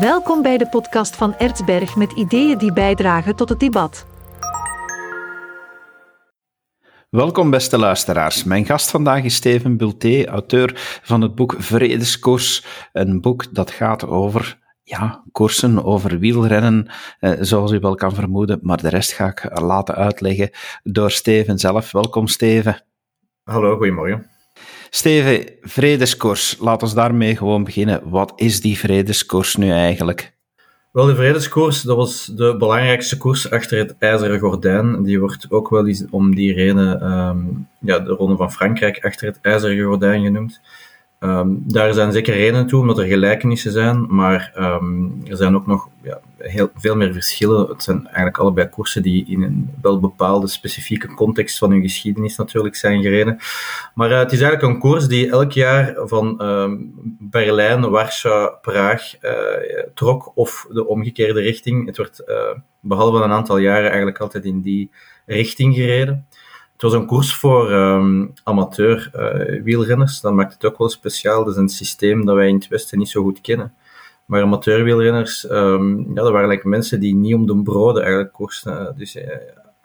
Welkom bij de podcast van Ertsberg met ideeën die bijdragen tot het debat. Welkom beste luisteraars. Mijn gast vandaag is Steven Bulté, auteur van het boek Vredeskoers. Een boek dat gaat over ja, koersen, over wielrennen, eh, zoals u wel kan vermoeden. Maar de rest ga ik laten uitleggen door Steven zelf. Welkom Steven. Hallo, goedemorgen. Steven, Vredeskoers, laat ons daarmee gewoon beginnen. Wat is die Vredeskoers nu eigenlijk? Wel, de Vredeskoers, dat was de belangrijkste koers achter het IJzeren Gordijn. Die wordt ook wel eens om die reden um, ja, de Ronde van Frankrijk achter het IJzeren Gordijn genoemd. Um, daar zijn zeker redenen toe, omdat er gelijkenissen zijn, maar um, er zijn ook nog ja, heel veel meer verschillen. Het zijn eigenlijk allebei koersen die in een wel bepaalde specifieke context van hun geschiedenis natuurlijk zijn gereden. Maar uh, het is eigenlijk een koers die elk jaar van um, Berlijn, Warschau, Praag uh, trok of de omgekeerde richting. Het werd uh, behalve een aantal jaren eigenlijk altijd in die richting gereden. Het was een koers voor um, amateur wielrenners. Dat maakt het ook wel speciaal. Dat is een systeem dat wij in het Westen niet zo goed kennen. Maar amateur wielrenners, um, ja, dat waren eigenlijk mensen die niet om de broden eigenlijk koersen. Dus uh,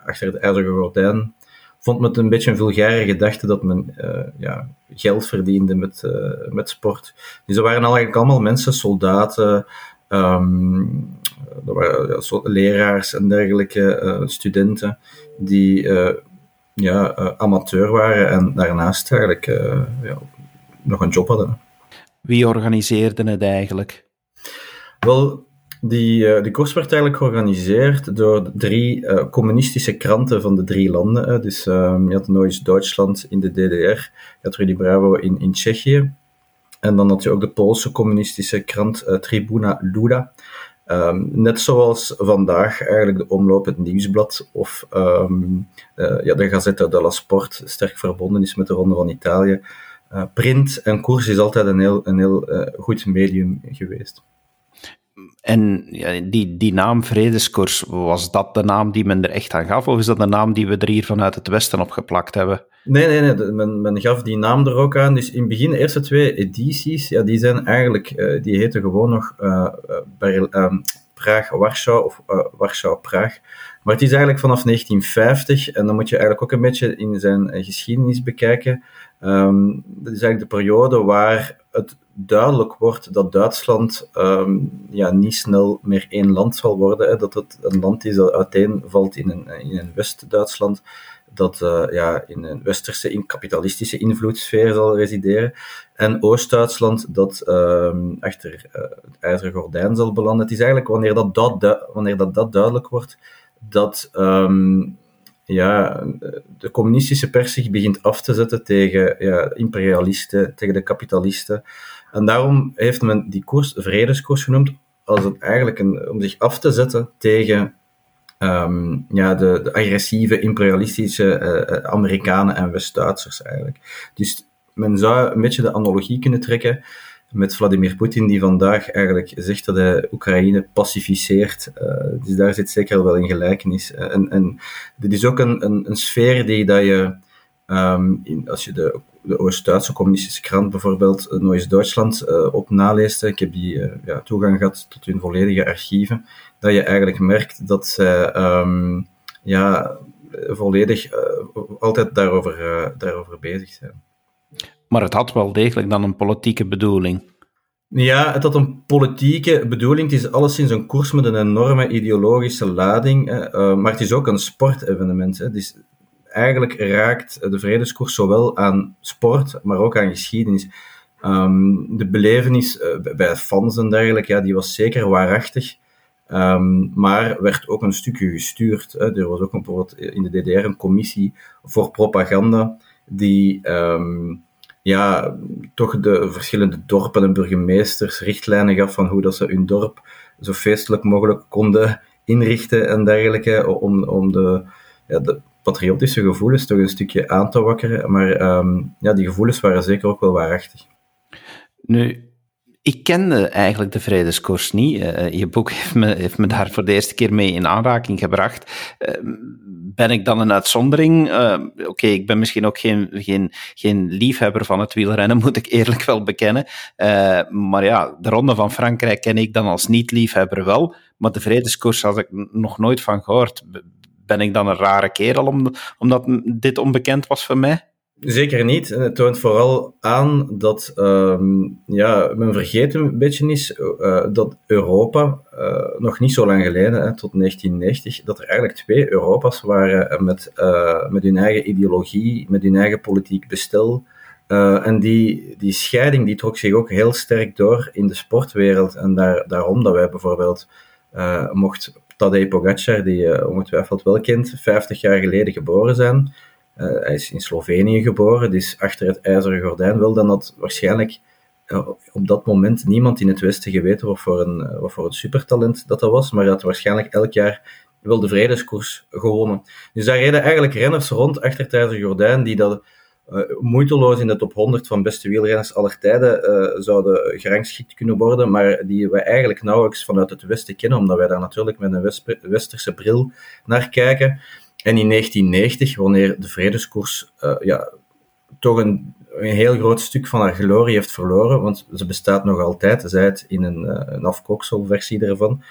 achter het ijzeren gordijn vond men het een beetje een vulgaire gedachte dat men uh, ja, geld verdiende met, met sport. Dus er waren eigenlijk allemaal mensen, soldaten, um, er waren ja, leraars en dergelijke, studenten, die ja, amateur waren en daarnaast eigenlijk ja, nog een job hadden. Wie organiseerde het eigenlijk? Wel, die, uh, die koers werd eigenlijk georganiseerd door drie communistische kranten van de drie landen. Dus um, je had Neues Duitsland in de DDR, je had Rudy Bravo in, in Tsjechië. En dan had je ook de Poolse communistische krant Tribuna Luda. Um, net zoals vandaag eigenlijk de omloop het nieuwsblad of um, uh, ja, de della Sport sterk verbonden is met de Ronde van Italië. Print en koers is altijd een heel, een heel goed medium geweest. En die, die naam Vredeskoers, was dat de naam die men er echt aan gaf, of is dat de naam die we er hier vanuit het Westen op geplakt hebben? Nee, nee, nee. Men, men gaf die naam er ook aan. Dus in het begin, de eerste twee edities, ja, die zijn eigenlijk, uh, die heten gewoon nog uh, uh, Praag-Warschau of Warschau-Praag. Maar het is eigenlijk vanaf 1950, en dan moet je eigenlijk ook een beetje in zijn geschiedenis bekijken. Um, dat is eigenlijk de periode waar het duidelijk wordt dat Duitsland um, ja, niet snel meer één land zal worden. Dat het een land is dat uiteenvalt in een, in een West-Duitsland dat uh, ja, in een westerse, in kapitalistische invloedssfeer zal resideren. En Oost-Duitsland dat uh, achter uh, het ijzeren gordijn zal belanden. Het is eigenlijk wanneer dat, dat, wanneer dat, dat duidelijk wordt, dat um, ja, de communistische pers zich begint af te zetten tegen ja, imperialisten, tegen de kapitalisten. En daarom heeft men die koers vredeskoers genoemd, als het eigenlijk een, om zich af te zetten tegen um, ja, de, de, agressieve imperialistische uh, Amerikanen en West-Duitsers eigenlijk. Dus men zou een beetje de analogie kunnen trekken met Vladimir Poetin, die vandaag eigenlijk zegt dat hij Oekraïne pacificeert. Uh, dus daar zit zeker wel een gelijkenis. Uh, en, dit is ook een, een, sfeer die dat je, um, in, als je de, de Oost-Duitse communistische krant bijvoorbeeld, Neues Duitsland, uh, op naleest, ik heb die ja, toegang gehad tot hun volledige archieven, dat je eigenlijk merkt dat zij um, ja, volledig altijd daarover, daarover bezig zijn. Maar het had wel degelijk dan een politieke bedoeling. Ja, het had een politieke bedoeling. Het is alleszins een koers met een enorme ideologische lading. Uh, maar het is ook een sportevenement. Dus eigenlijk raakt de vredeskoers zowel aan sport, maar ook aan geschiedenis. Um, de belevenis uh, bij fans en dergelijke, ja, die was zeker waarachtig. Um, maar werd ook een stukje gestuurd. Hè. Er was ook bijvoorbeeld in de DDR een commissie voor propaganda die um, ja, toch de verschillende dorpen en burgemeesters richtlijnen gaf van hoe dat ze hun dorp zo feestelijk mogelijk konden inrichten en dergelijke, om, om de, ja, de patriotische gevoelens toch een stukje aan te wakkeren. Maar um, ja, die gevoelens waren zeker ook wel waarachtig. Nu, Ik kende eigenlijk de Vredeskoers niet. Uh, je boek heeft me, heeft me daar voor de eerste keer mee in aanraking gebracht. Uh, ben ik dan een uitzondering? Uh, Oké, ik ben misschien ook geen, geen, geen liefhebber van het wielrennen, moet ik eerlijk wel bekennen. maar ja, de Ronde van Frankrijk ken ik dan als niet-liefhebber wel. Maar de Vredeskoers had ik nog nooit van gehoord. Ben ik dan een rare kerel omdat dit onbekend was voor mij? Zeker niet. En het toont vooral aan dat um, ja, men vergeten een beetje is uh, dat Europa, uh, nog niet zo lang geleden, hè, tot 1990, dat er eigenlijk twee Europa's waren met, uh, met hun eigen ideologie, met hun eigen politiek bestel. en die, die scheiding die trok zich ook heel sterk door in de sportwereld. En daar, daarom dat wij bijvoorbeeld mocht Tadej Pogacar, die je ongetwijfeld wel kent, 50 jaar geleden geboren zijn hij is in Slovenië geboren, dus achter het ijzeren gordijn. Wel dan had waarschijnlijk uh, op dat moment niemand in het Westen geweten wat voor, een, uh, wat voor een supertalent dat dat was, maar had waarschijnlijk elk jaar wel de vredeskoers gewonnen. Dus daar reden eigenlijk renners rond achter het ijzeren gordijn die dat moeiteloos in de top 100 van beste wielrenners aller tijden zouden gerangschikt kunnen worden, maar die wij eigenlijk nauwelijks vanuit het Westen kennen, omdat wij daar natuurlijk met een westerse bril naar kijken. En in 1990, wanneer de vredeskoers uh, ja, toch een, een, heel groot stuk van haar glorie heeft verloren, want ze bestaat nog altijd, zij het in een, uh, een ervan.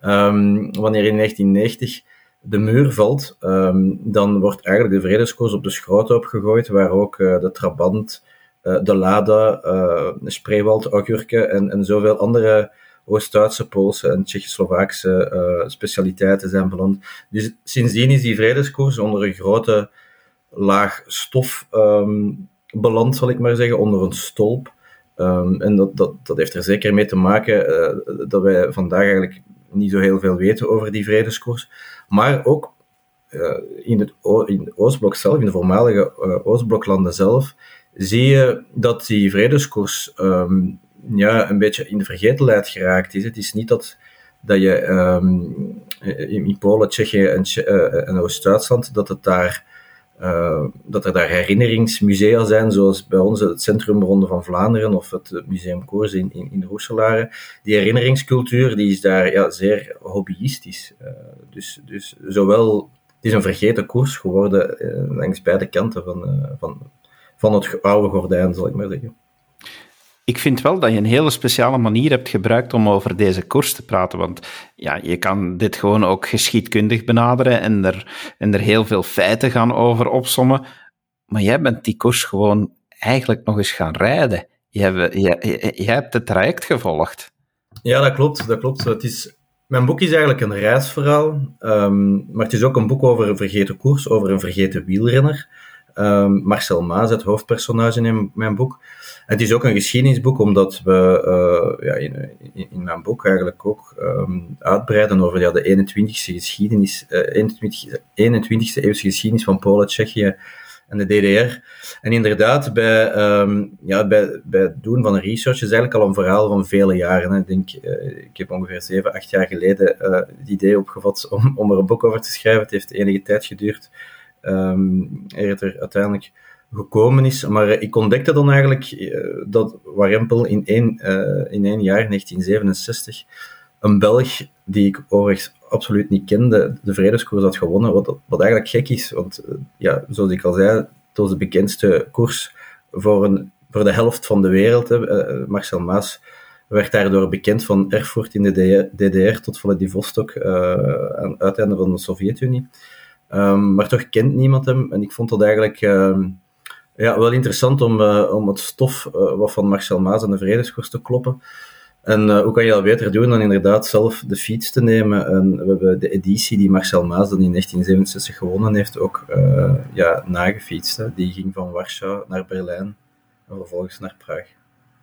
Um, wanneer in 1990 de muur valt, um, dan wordt eigenlijk de vredeskoers op de schroothoop gegooid, waar ook uh, de Trabant, de Lada, Spreewald, augurken en, en zoveel andere Oost-Duitse, Poolse en Tsjechoslowaakse uh, specialiteiten zijn beland. Dus sindsdien is die vredeskoers onder een grote laag stof um, beland, zal ik maar zeggen, onder een stolp. Um, en dat, dat, dat heeft er zeker mee te maken uh, dat wij vandaag eigenlijk niet zo heel veel weten over die vredeskoers. Maar ook uh, in, het in Oostblok zelf, in de voormalige Oostbloklanden zelf, zie je dat die vredeskoers um, ja, een beetje in de vergetelheid geraakt is. Het is niet dat, dat je um, in Polen, Tsjechië en, uh, en Oost-Duitsland, dat, het daar, uh, dat er daar herinneringsmusea zijn, zoals bij ons het Centrum Ronde van Vlaanderen of het Museum Koers in, in, in. Die herinneringscultuur die is daar ja, zeer hobbyistisch. Uh, dus, dus zowel, het is een vergeten koers geworden langs beide kanten van, van, van het oude gordijn, zal ik maar zeggen ik vind wel dat je een hele speciale manier hebt gebruikt om over deze koers te praten. Want ja, je kan dit gewoon ook geschiedkundig benaderen en er, en er heel veel feiten gaan over opsommen. Maar jij bent die koers gewoon eigenlijk nog eens gaan rijden. Je hebt, het traject gevolgd. Ja, dat klopt. Dat klopt. Het is, mijn boek is eigenlijk een reisverhaal, um, maar het is ook een boek over een vergeten koers, over een vergeten wielrenner. Um, Marcel Maas, het hoofdpersonage in mijn boek. Het is ook een geschiedenisboek, omdat we uh, ja, in, in, mijn boek eigenlijk ook um, uitbreiden over ja, de 21ste geschiedenis, uh, 21, 21ste eeuwse geschiedenis van Polen, Tsjechië en de DDR. En inderdaad, bij, um, ja, bij, bij het doen van research is eigenlijk al een verhaal van vele jaren. Hè. Ik denk, uh, ik heb ongeveer 7, 8 jaar geleden het idee opgevat om, om er een boek over te schrijven. Het heeft enige tijd geduurd. Um, er uiteindelijk gekomen is. Maar ik ontdekte dan eigenlijk uh, dat Warempel in één, uh, in één jaar, 1967, een Belg die ik overigens absoluut niet kende, de vredeskoers had gewonnen. Wat, wat eigenlijk gek is, want uh, ja, zoals ik al zei, het was de bekendste koers voor, een, voor de helft van de wereld. Hè. Marcel Maas werd daardoor bekend van Erfurt in de DDR tot Vladivostok aan het uiteinde van de Sovjet-Unie. Um, maar toch kent niemand hem. En ik vond dat eigenlijk um, ja, wel interessant om, uh, om het stof uh, wat van Marcel Maas en de Vredeskoers te kloppen. En uh, hoe kan je dat beter doen dan inderdaad zelf de fiets te nemen? En we hebben de editie die Marcel Maas dan in 1967 gewonnen heeft ook ja, nagefietst. Die ging van Warschau naar Berlijn en vervolgens naar Praag.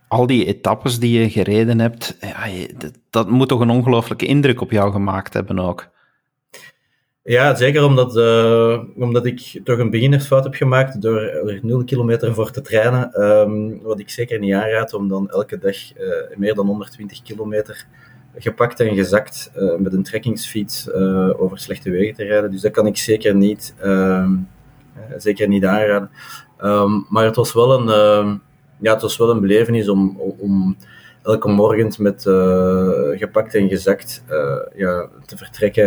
Al die etappes die je gereden hebt, ja, dat moet toch een ongelooflijke indruk op jou gemaakt hebben ook? Ja, zeker omdat, uh, omdat ik toch een beginnersfout heb gemaakt door er 0 kilometer voor te trainen. Um, wat ik zeker niet aanraad om dan elke dag uh, meer dan 120 kilometer gepakt en gezakt uh, met een trekkingsfiets over slechte wegen te rijden. Dus dat kan ik zeker niet, um, zeker niet aanraden. Um, maar het was wel een, ja, het was wel een belevenis om, om elke morgen met gepakt en gezakt ja, te vertrekken.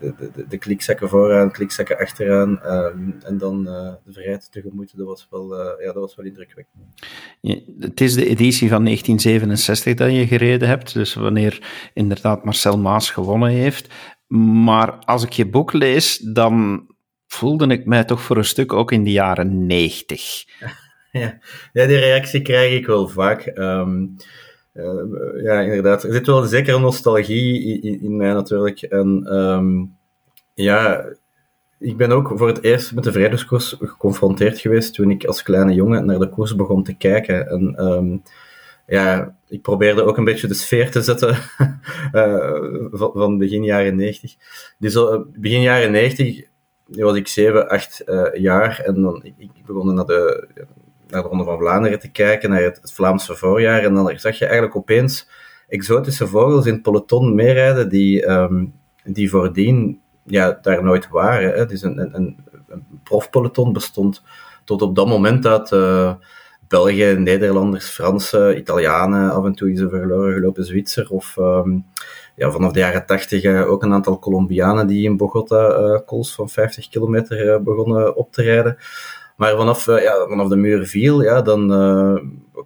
de, de, de, klikzakken vooraan, klikzakken achteraan. en dan de vrijheid tegemoet. Dat was wel, ja, dat was wel indrukwekkend. het is de editie van 1967 dat je gereden hebt. Dus wanneer inderdaad Marcel Maas gewonnen heeft. Maar als ik je boek lees, dan voelde ik mij toch voor een stuk ook in de jaren 90. Ja, die reactie krijg ik wel vaak. Ehm, eh, ja, inderdaad. Er zit wel zeker nostalgie in, in mij natuurlijk. En ehm, ja, ik ben ook voor het eerst met de vrijdaagskoers geconfronteerd geweest toen ik als kleine jongen naar de koers begon te kijken. En ehm, ja, ik probeerde ook een beetje de sfeer te zetten uh, van, begin jaren 90. Dus uh, begin jaren 90 was ik 7, 8 uh, jaar en dan, ik begon naar de, naar de Ronde van Vlaanderen te kijken, naar het, het, Vlaamse voorjaar. En dan zag je eigenlijk opeens exotische vogels in het peloton meerijden die, um, die voordien ja, daar nooit waren. Hè. Dus een, een, een, profpeloton bestond tot op dat moment uit uh, België, Nederlanders, Fransen, Italianen, af en toe is een verloren gelopen Zwitser of um, ja, vanaf de jaren tachtig uh, ook een aantal Colombianen die in Bogota uh, kools van 50 kilometer begonnen op te rijden. Maar vanaf, ja, vanaf de muur viel, ja, dan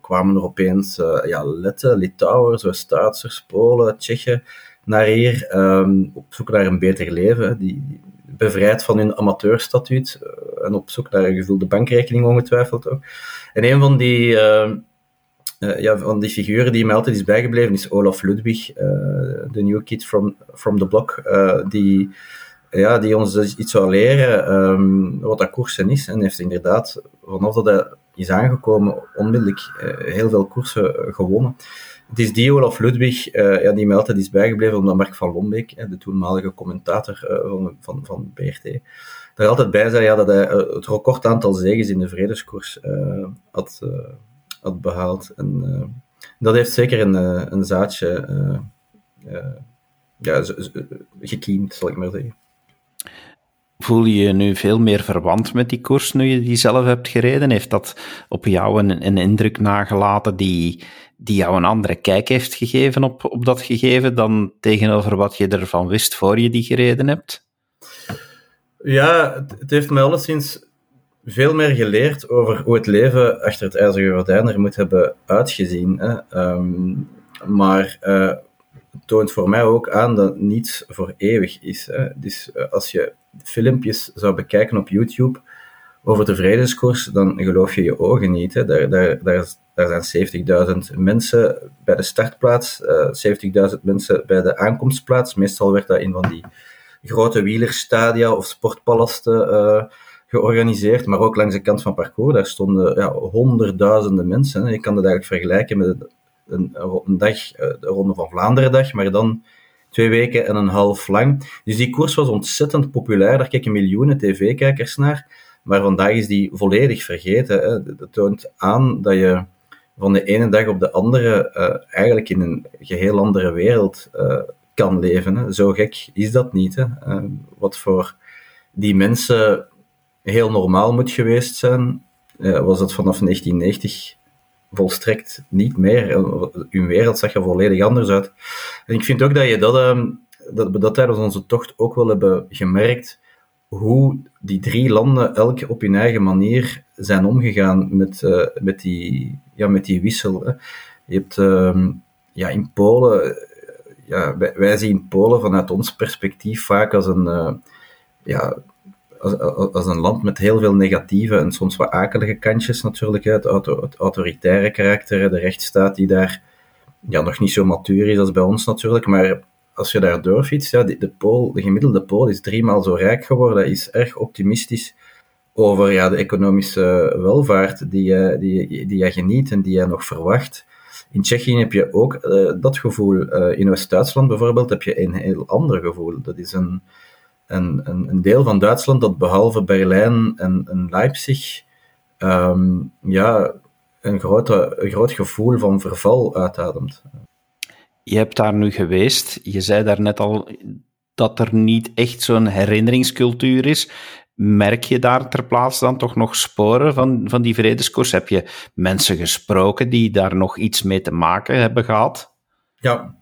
kwamen er opeens ja, Letten, Litouwers, West-Duitsers, Polen, Tsjechen naar hier um, op zoek naar een beter leven. Die, bevrijd van hun amateurstatuut en op zoek naar een gevulde bankrekening ongetwijfeld ook. En een van die, uh, ja, van die figuren die mij altijd is bijgebleven is Olaf Ludwig, de new kid from, from the block, die, ja, die ons dus iets zou leren um, wat dat koersen is. En heeft inderdaad, vanaf dat hij is aangekomen, onmiddellijk heel veel koersen gewonnen. Het is die Olaf Ludwig uh, ja, die mij altijd is bijgebleven, omdat Mark van Lombeek, de toenmalige commentator van, van, van BRT, er altijd bij zei ja, dat hij het record aantal zegens in de vredeskoers had, had behaald. En dat heeft zeker een, een zaadje ja, gekiemd, zal ik maar zeggen. Voel je je nu veel meer verwant met die koers nu je die zelf hebt gereden? Heeft dat op jou een, een indruk nagelaten die, die jou een andere kijk heeft gegeven op, op dat gegeven dan tegenover wat je ervan wist voor je die gereden hebt? Ja, het heeft mij alleszins veel meer geleerd over hoe het leven achter het ijzeren gordijn er moet hebben uitgezien. Hè. Um, maar uh, het toont voor mij ook aan dat niets voor eeuwig is. Hè. Dus uh, als je filmpjes zou bekijken op YouTube over de vredeskoers, dan geloof je je ogen niet. Hè. Daar, daar, daar, daar zijn 70.000 mensen bij de startplaats, uh, 70.000 mensen bij de aankomstplaats. Meestal werd dat in van die grote wielerstadia of sportpalasten uh, georganiseerd, maar ook langs de kant van parcours. Daar stonden ja, honderdduizenden mensen. Hè. Je kan dat eigenlijk vergelijken met een, een dag, eh, de Ronde van Vlaanderen dag, maar dan twee weken en een half lang. Dus die koers was ontzettend populair, daar kijken miljoenen tv-kijkers naar, maar vandaag is die volledig vergeten. Dat toont aan dat je van de ene dag op de andere uh, eigenlijk in een geheel andere wereld uh, kan leven. Hè. Zo gek is dat niet. Hè. Uh, wat voor die mensen heel normaal moet geweest zijn, was dat vanaf 1990 volstrekt niet meer. Hun wereld zag er volledig anders uit. En ik vind ook dat je dat, ehm, dat we dat tijdens onze tocht ook wel hebben gemerkt, hoe die drie landen elk op hun eigen manier zijn omgegaan met, uh, met, die, ja, met die wissel. Hè. Je hebt uh, ja, in Polen, ja, wij, zien Polen vanuit ons perspectief vaak als een, ja, als, een land met heel veel negatieve en soms wat akelige kantjes natuurlijk. Het, auto, het autoritaire karakter, de rechtsstaat die daar ja, nog niet zo matuur is als bij ons natuurlijk. Maar als je daar doorfietst, ja, de, de, gemiddelde Pool is driemaal zo rijk geworden, is erg optimistisch over ja, de economische welvaart die je, die, die je geniet en die je nog verwacht. In Tsjechië heb je ook uh, dat gevoel. Uh, in West-Duitsland bijvoorbeeld heb je een heel ander gevoel. Dat is een, een, een, een deel van Duitsland dat behalve Berlijn en, en Leipzig um, ja, een, grote, een groot gevoel van verval uitademt. Je hebt daar nu geweest. Je zei daar net al dat er niet echt zo'n herinneringscultuur is. Merk je daar ter plaatse dan toch nog sporen van, van die vredeskoers? Heb je mensen gesproken die daar nog iets mee te maken hebben gehad? Ja,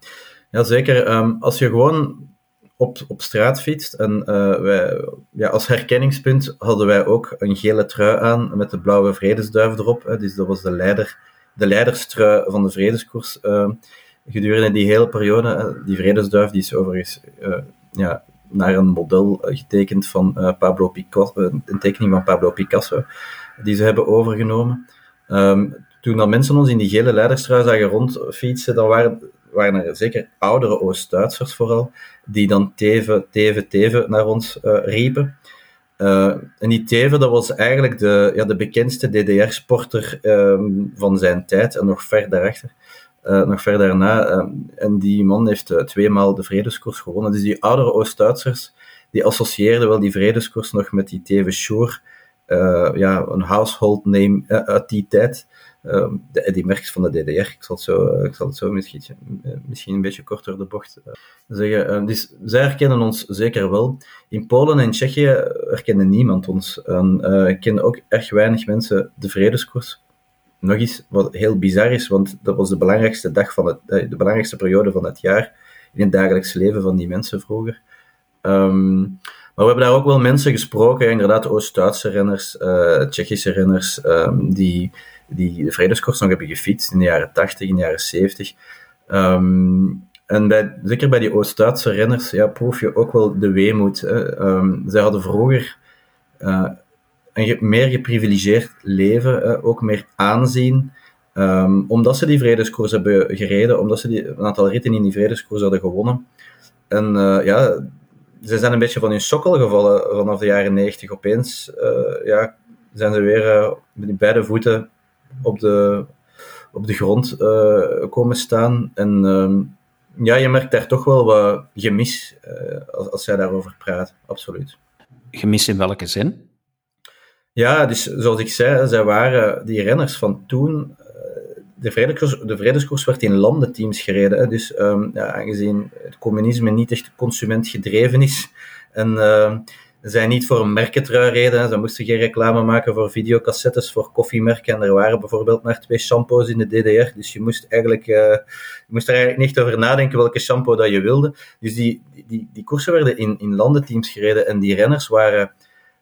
ja zeker. Ehm, als je gewoon op, op straat fietst en uh, wij, ja, als herkenningspunt hadden wij ook een gele trui aan met de blauwe vredesduif erop. Hè, dus dat was de, leider, de leiderstrui van de vredeskoers. Uh, gedurende die hele periode, die vredesduif, die is overigens uh, ja, naar een model getekend van Pablo Picasso, een tekening van Pablo Picasso, die ze hebben overgenomen. Um, toen dan mensen ons in die gele leiderstrui zagen rondfietsen, dan waren, waren er zeker oudere Oost-Duitsers vooral, die dan Teven, Teven, Teven naar ons uh, riepen. Uh, en die Teven, dat was eigenlijk de, ja, de bekendste DDR-sporter um, van zijn tijd en nog ver daarachter. Uh, nog verder daarna. En die man heeft uh, tweemaal de vredeskoers gewonnen. Dus die oudere Oost-Duitsers, die associeerden wel die vredeskoers nog met die Teve Shore, ja, een household name uit die tijd. De Eddie Merckx van de DDR. Ik zal het zo, ik zal het zo misschien, misschien een beetje kort door de bocht zeggen. dus zij herkennen ons zeker wel. In Polen en Tsjechië herkende niemand ons. En kenden ook erg weinig mensen de vredeskoers nog eens wat heel bizar is, want dat was de belangrijkste dag van het, eh, de belangrijkste periode van het jaar in het dagelijks leven van die mensen vroeger. Maar we hebben daar ook wel mensen gesproken, inderdaad Oost-Duitse renners, Tsjechische renners, die, die de nog hebben gefietst in de jaren 80, in de jaren 70. Um, ehm, en bij, zeker bij die Oost-Duitse renners ja, proef je ook wel de weemoed. Hè. Um, zij hadden vroeger uh, een meer geprivilegeerd leven, ook meer aanzien. Um, omdat ze die vredeskoers hebben gereden, omdat ze die, een aantal ritten in die vredeskoers hadden gewonnen. En uh, ja, ze zijn een beetje van hun sokkel gevallen vanaf de jaren 90. Opeens uh, ja, zijn ze weer met beide voeten op de, op de grond komen staan. En um, ja, je merkt daar toch wel wat gemis als, als zij daarover praat, absoluut. Gemis in welke zin? Ja, dus zoals ik zei, zij waren die renners van toen. Eh, de vredeskoers, de vredeskoers werd in landenteams gereden. Dus um, ja, aangezien het communisme niet echt consumentgedreven is en uh, zij niet voor een merkentrui reden, ze moesten geen reclame maken voor videocassettes, voor koffiemerken. En er waren bijvoorbeeld maar twee shampoos in de DDR. Dus je moest eigenlijk, uh, je moest er eigenlijk niet over nadenken welke shampoo dat je wilde. Dus die, die, die koersen werden in, in landenteams gereden en die renners waren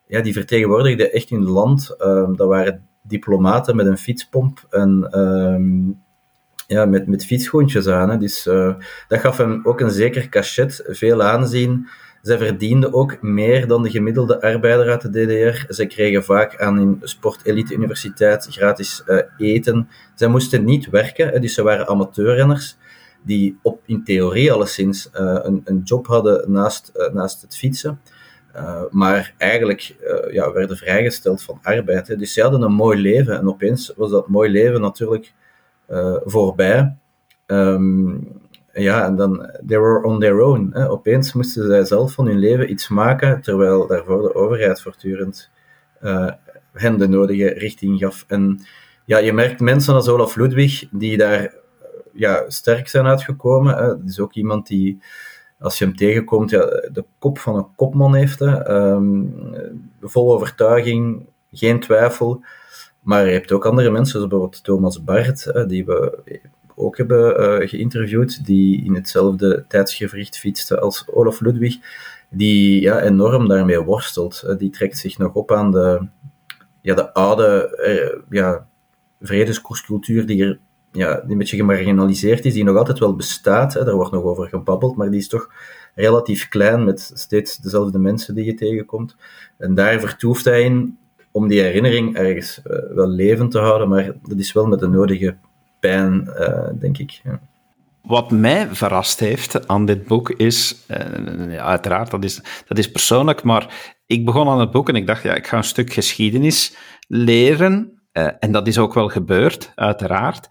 ja, die vertegenwoordigden echt hun land. Um, dat waren diplomaten met een fietspomp en um, ja, met, met fietsschoentjes aan. Hè. Dus uh, dat gaf hem ook een zeker cachet, veel aanzien. Zij verdienden ook meer dan de gemiddelde arbeider uit de DDR. Zij kregen vaak aan hun sportelite universiteit gratis uh, eten. Zij moesten niet werken, dus ze waren amateurrenners die op, in theorie alleszins uh, een, een job hadden naast, uh, naast het fietsen. Maar eigenlijk ja, werden vrijgesteld van arbeid. Hè. Dus ze hadden een mooi leven en opeens was dat mooi leven natuurlijk voorbij. Um, ja, en dan, they were on their own. Hè. Opeens moesten zij zelf van hun leven iets maken, terwijl daarvoor de overheid voortdurend hen de nodige richting gaf. En ja, je merkt mensen als Olaf Ludwig, die daar ja, sterk zijn uitgekomen. Hè. Dat is ook iemand die als je hem tegenkomt, ja, de kop van een kopman heeft. Hè. Um, vol overtuiging, geen twijfel. Maar je hebt ook andere mensen, zoals bijvoorbeeld Thomas Bart, die we ook hebben uh, geïnterviewd, die in hetzelfde tijdsgevricht fietste als Olaf Ludwig, die ja, enorm daarmee worstelt. die trekt zich nog op aan de, ja, de oude uh, ja, vredeskoerscultuur die er ja, een beetje gemarginaliseerd is, die nog altijd wel bestaat. Hè, daar wordt nog over gebabbeld, maar die is toch relatief klein met steeds dezelfde mensen die je tegenkomt. En daar vertoeft hij in om die herinnering ergens wel levend te houden, maar dat is wel met de nodige pijn, uh, denk ik. Ja. Wat mij verrast heeft aan dit boek is, uh, ja, uiteraard, dat is, dat is persoonlijk, maar ik begon aan het boek en ik dacht, ja, ik ga een stuk geschiedenis leren. en dat is ook wel gebeurd, uiteraard.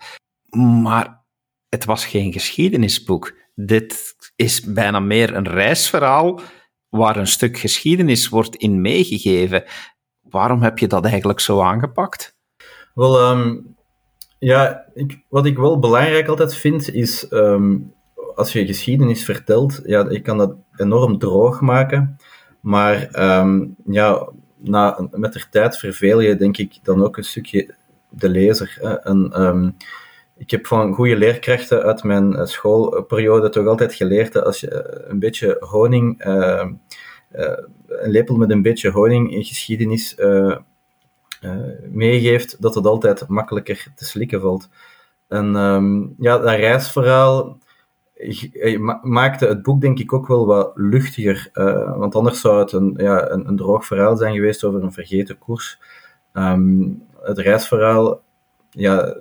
Maar het was geen geschiedenisboek. Dit is bijna meer een reisverhaal waar een stuk geschiedenis wordt in meegegeven. Waarom heb je dat eigenlijk zo aangepakt? Wel, um, ja, ik, wat ik wel belangrijk altijd vind, is um, als je geschiedenis vertelt, ja, je kan dat enorm droog maken. Maar um, ja, na, met de tijd verveel je, denk ik, dan ook een stukje de lezer. Ehm, ik heb van goede leerkrachten uit mijn eh, schoolperiode toch altijd geleerd dat als je eh, een beetje honing, uh, uh, een lepel met een beetje honing in geschiedenis meegeeft, dat het altijd makkelijker te slikken valt. En um, ja, dat reisverhaal maakte het boek denk ik ook wel wat luchtiger, want anders zou het een, ja, een, een, droog verhaal zijn geweest over een vergeten koers. Um, het reisverhaal, ja,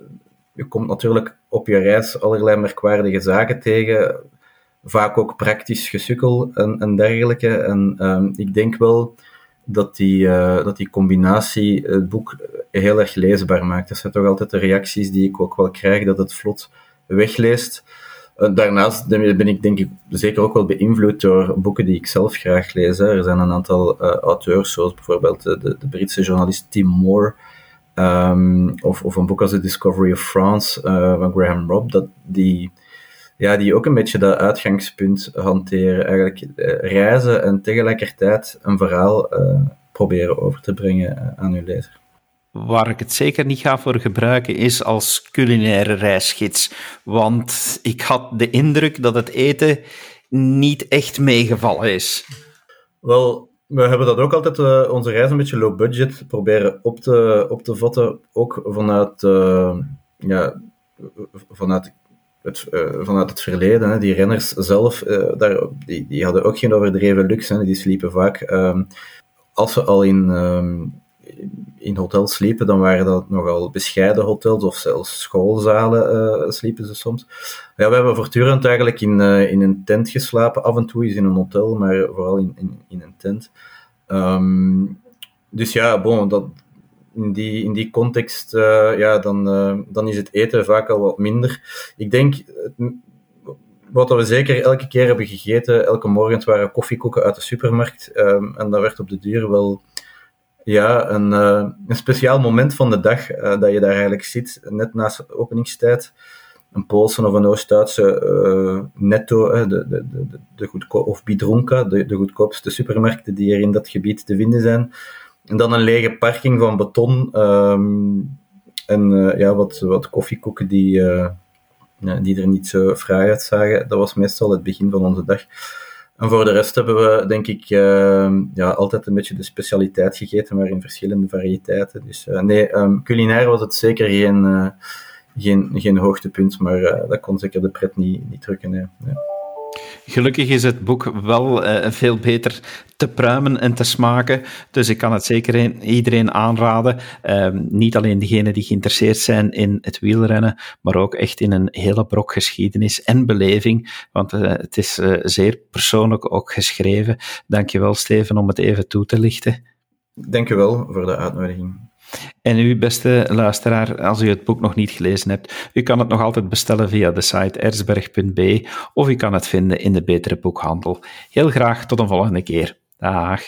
je komt natuurlijk op je reis allerlei merkwaardige zaken tegen, vaak ook praktisch gesukkel en, dergelijke. En um, ik denk wel dat die, uh, dat die combinatie het boek heel erg leesbaar maakt. Dat zijn toch altijd de reacties die ik ook wel krijg, dat het vlot wegleest. Uh, daarnaast ben ik denk ik zeker ook wel beïnvloed door boeken die ik zelf graag lees. Er zijn een aantal uh, auteurs, zoals bijvoorbeeld de, de, Britse journalist Tim Moore, Um, of, of een boek als The Discovery of France van Graham Robb, dat die, ja, die ook een beetje dat uitgangspunt hanteren. Eigenlijk uh, reizen en tegelijkertijd een verhaal uh, proberen over te brengen aan uw lezer. Waar ik het zeker niet ga voor gebruiken is als culinaire reisgids. Want ik had de indruk dat het eten niet echt meegevallen is. Wel, we hebben dat ook altijd, uh, onze reis een beetje low budget proberen op te, op te vatten. Ook vanuit, uh, ja, vanuit, uh, vanuit het verleden. Hè. Die renners zelf, daar, die, die hadden ook geen overdreven luxe. Hè. Die sliepen vaak, ehm, als ze al in, ehm, in hotels sliepen, dan waren dat nogal bescheiden hotels of zelfs schoolzalen sliepen ze soms. Ja, we hebben voortdurend eigenlijk in, in een tent geslapen. Af en toe is in een hotel, maar vooral in, in, in een tent. Um, dus ja, bon, dat, in, die, in die context, uh, ja, dan, uh, dan is het eten vaak al wat minder. Ik denk, wat we zeker elke keer hebben gegeten, elke morgen waren koffiekoeken uit de supermarkt. Um, en dat werd op de duur wel ja, een, uh, een speciaal moment van de dag dat je daar eigenlijk zit, net naast openingstijd een Poolse of een Oost-Duitse netto, de, de, de, de of Bidronka, de, de goedkoopste supermarkten die er in dat gebied te vinden zijn. En dan een lege parking van beton um, en uh, ja, wat, wat koffiekoeken die, die er niet zo fraai uitzagen. Dat was meestal het begin van onze dag. En voor de rest hebben we, denk ik, ja, altijd een beetje de specialiteit gegeten, maar in verschillende variëteiten. Dus nee, um, culinair was het zeker geen geen, geen hoogtepunt, maar dat kon zeker de pret niet, niet drukken. Nee. Gelukkig is het boek wel uh, veel beter te pruimen en te smaken. Dus ik kan het zeker iedereen aanraden. Uh, niet alleen diegenen die geïnteresseerd zijn in het wielrennen, maar ook echt in een hele brok geschiedenis en beleving. Want uh, het is zeer persoonlijk ook geschreven. Dankjewel, Steven, om het even toe te lichten. Dankjewel voor de uitnodiging. En u, beste luisteraar, als u het boek nog niet gelezen hebt, u kan het nog altijd bestellen via de site erzberg.be of u kan het vinden in de betere boekhandel. Heel graag tot een volgende keer. Dag.